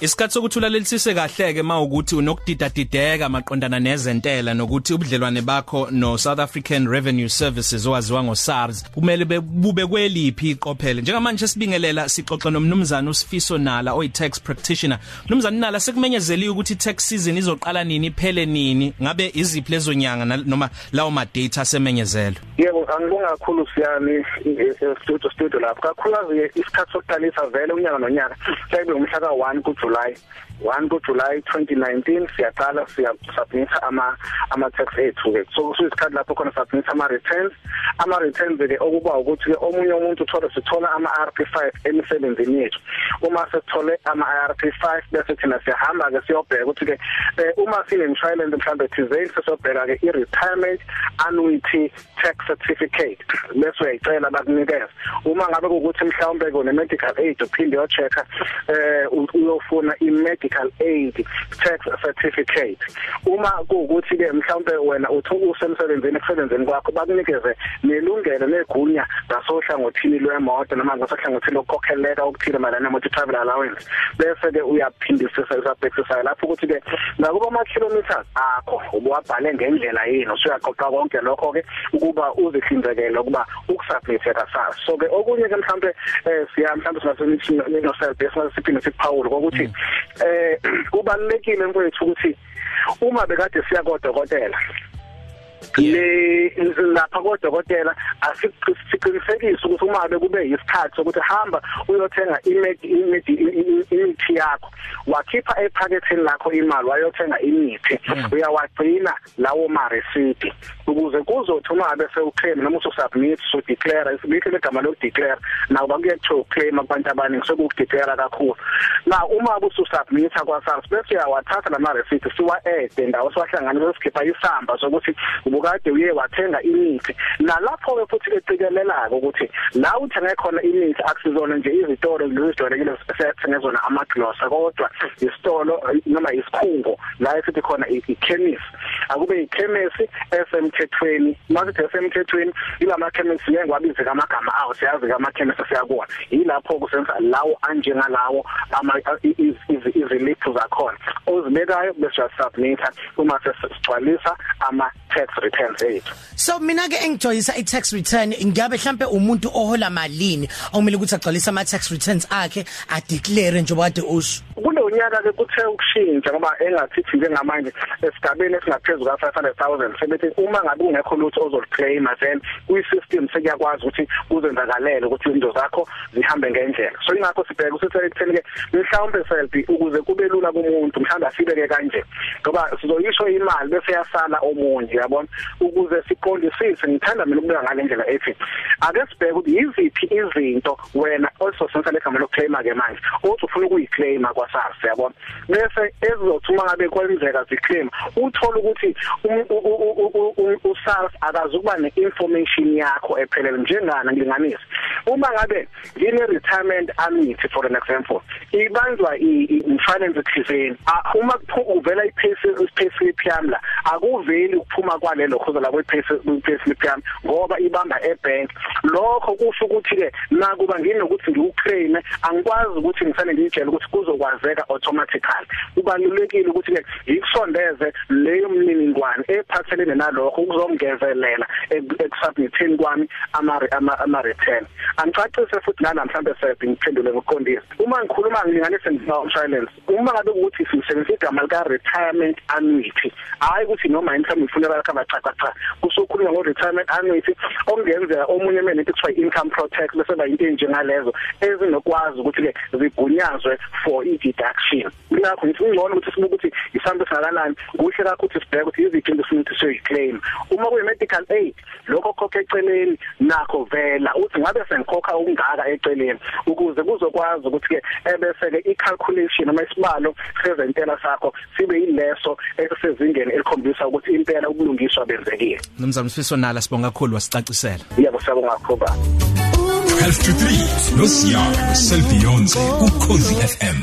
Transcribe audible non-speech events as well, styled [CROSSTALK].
Isikhathi sokuthi ulalelisise kahle ke mawukuthi unokudidadideka maqondana nezentela nokuthi ubudlelwane bakho no South African Revenue Services owaziwa ngo SARS kumele bube kweliphi iqophele njengamanje sibingelela sixoxe nomnumzana uSifiso Nala oyi tax practitioner mnumzana Nala sekumenyezeliwe ukuthi tax season izoqala nini iphele nini ngabe iziphi lezo nyanga noma lawo ma data semenyezelwe Yebo angibonga kakhulu siyani studio studio lapha kakhulukazi isikhathi sokuqalisa vele unyaka nonyaka sekube umhla ka1 kuJuly 1 kuJuly 2019 siyaqala siya submit ama ama tax ethu ke so kuyisikhathi lapho khona submit ama returns ama returns ke okuba ukuthi ke omunye umuntu uthola sithola ama RP5 emisebenzini yethu. Uma sethole ama RP5 bese thina siyahamba ke siyobheka ukuthi ke uma sine insurance mhlambe thizeni sesiyobheka ke i retirement annuity tax certificate. Bese uyayicela bakunikeza. Uma ngabe ukuthi mhlawumbe kune medical aid uphinde uyochecka eh uyofuna i medical aid tax certificate uma kuukuthi ke mhlawumbe wena uthi usemsebenzini kusebenzeni kwakho bakunikeze nelungelo negunya ngasohlangothini lwemoto noma ngasohlangothini lokukhokheleka okuthile malana motor travel allowance bese ke uyaphindisisa usabhekisisa lapho ukuthi ke ngakuba ama kilometers akho ubuwabhale ngendlela yini usuyaqoqa konke lokho ke ukuba uzihlinzekele ukuba ukusubmit kasasa so ke okunye ke mhlawumbe eh siya mhlawumbe singasenithi no self bese siphinde siphawule ukuthi eh [CLEARS THROAT] kubalekile mfowethu ukuthi uma bekade siya kodokotela le lapha kodokotela asiqinisekise ukuthi uma be kube isikhathi sokuthi hamba uyothenga imithi yakho. Wakhipha ephaketheni lakho imali wayothenga imithi. Uyawagcina lawo ma receipt ukuze kuzothi uma bese uclaim noma usubmit so declare isibikho legama lo declare nawo bakuyetho claim abantu abaningi sokudeclare kakhulu. Na uma ususubmit kwa SARS bese uyawathatha lama receipt siwa add ndawo siwahlanganisa sikhipha isamba sokuthi ubukade uye wathenga imithi nalapho ke futhi ecikelela ukuthi la uthenga khona imithi akusizona nje izitolo lezidolekile sethengezona amaglossa kodwa isitolo noma isikhungo la esithi khona ichemist akube ichemist esemthethweni masithi esemthethweni ilama chemist ngengwabize kamagama awo siyazi kama chemist siyakubona yilapho kusenza lawo anjengalawo ama iziliphu zakhona ozibekayo bese submita uma sesigcwalisa ama tax returns ethu. So mina ke engijoyisa i tax return ngabe mhlambe umuntu ohola malini okumele ukuthi agcwalise ama tax returns akhe a declare njengoba kade usho kulo nyaka ke kuthe ukushintsha ngoba engathithi njengamanje esigabeni esingaphezulu ka 500000 sebethi uma ngabe ungekho lutho ozoluclaim then kuyi system sekuyakwazi ukuthi kuzenzakalele ukuthi izinto zakho zihambe ngendlela. So ingakho sibheka ukuthi ekutheni ke mhlawumbe selbi ukuze kube lula kumuntu mhlawumbe asibeke kanje ngoba sizoyisho imali bese yasala omunye yabona ukuze siqondisise ngithanda mina ukubeka ngale ndlela ethi ake sibheke ukuthi yiziphi izinto wena also senza legama lokuclaima ke manje uthi ufuna ukuyiclaima kwa SARS yabona bese ezizothuma ngabe kwenzeka ziclaim uthola ukuthi uSARS akazukuba neinformation yakho ephelele njengana ngilinganisa uma ngabe ngine retirement annuity for an example ibanjwa insurance thizeni uma uvela i-payslip yami la akuveli ukuphuma kwalelo khoza la kwe-payslip yami ngoba ibamba ebank. Lokho kusho ukuthi ke nakuba nginokuthi ngiuclaim angikwazi ukuthi ngisane ngitshela ukuthi kuzokwazeka automatically. Kubalulekile ukuthi ke ngikusondeze leyo mniningwane ephathelene nalokho ukuzongezelela ekusubmitheni kwami ama ama return angicacise futhi nala mhlambe sethi ngiphendule ngokuqondisa uma ngikhuluma ngilinganise nginomshwalense uma ngabe ukuthi sisebenzisa igama lika retirement annuity hayi ukuthi noma mhlawumbe ifuneka cover cha cha cha kusokhuluma ngo retirement annuity okungenzeka omunye manje kuthiwa income protect bese ba into enjengalezo ezinokwazi ukuthi ke zigunyazwe for i deduction ngakho ngithi ungcono ukuthi sibuke ukuthi isambe singakanani kuhle kakhulu ukuthi sibheke ukuthi iziphi into esimuntu siyiclaim uma kuyi medical aid lokho khokhe eceleni nakho vela. Uthi ngabe sengikhokha okungaka eceleni ukuze kuzokwazi ukuthi ke ebese ke i-calculation noma isibalo sezentela sakho sibe yileso esisezingeni elikhombisa ukuthi impela ubulungiswa benzekile Nomzamo Sifiso nala sibonga kakhulu wasicacisela. Yebo siyabonga kakhulu 12 to 3 no Siya Selfie Yonze ku Cozi FM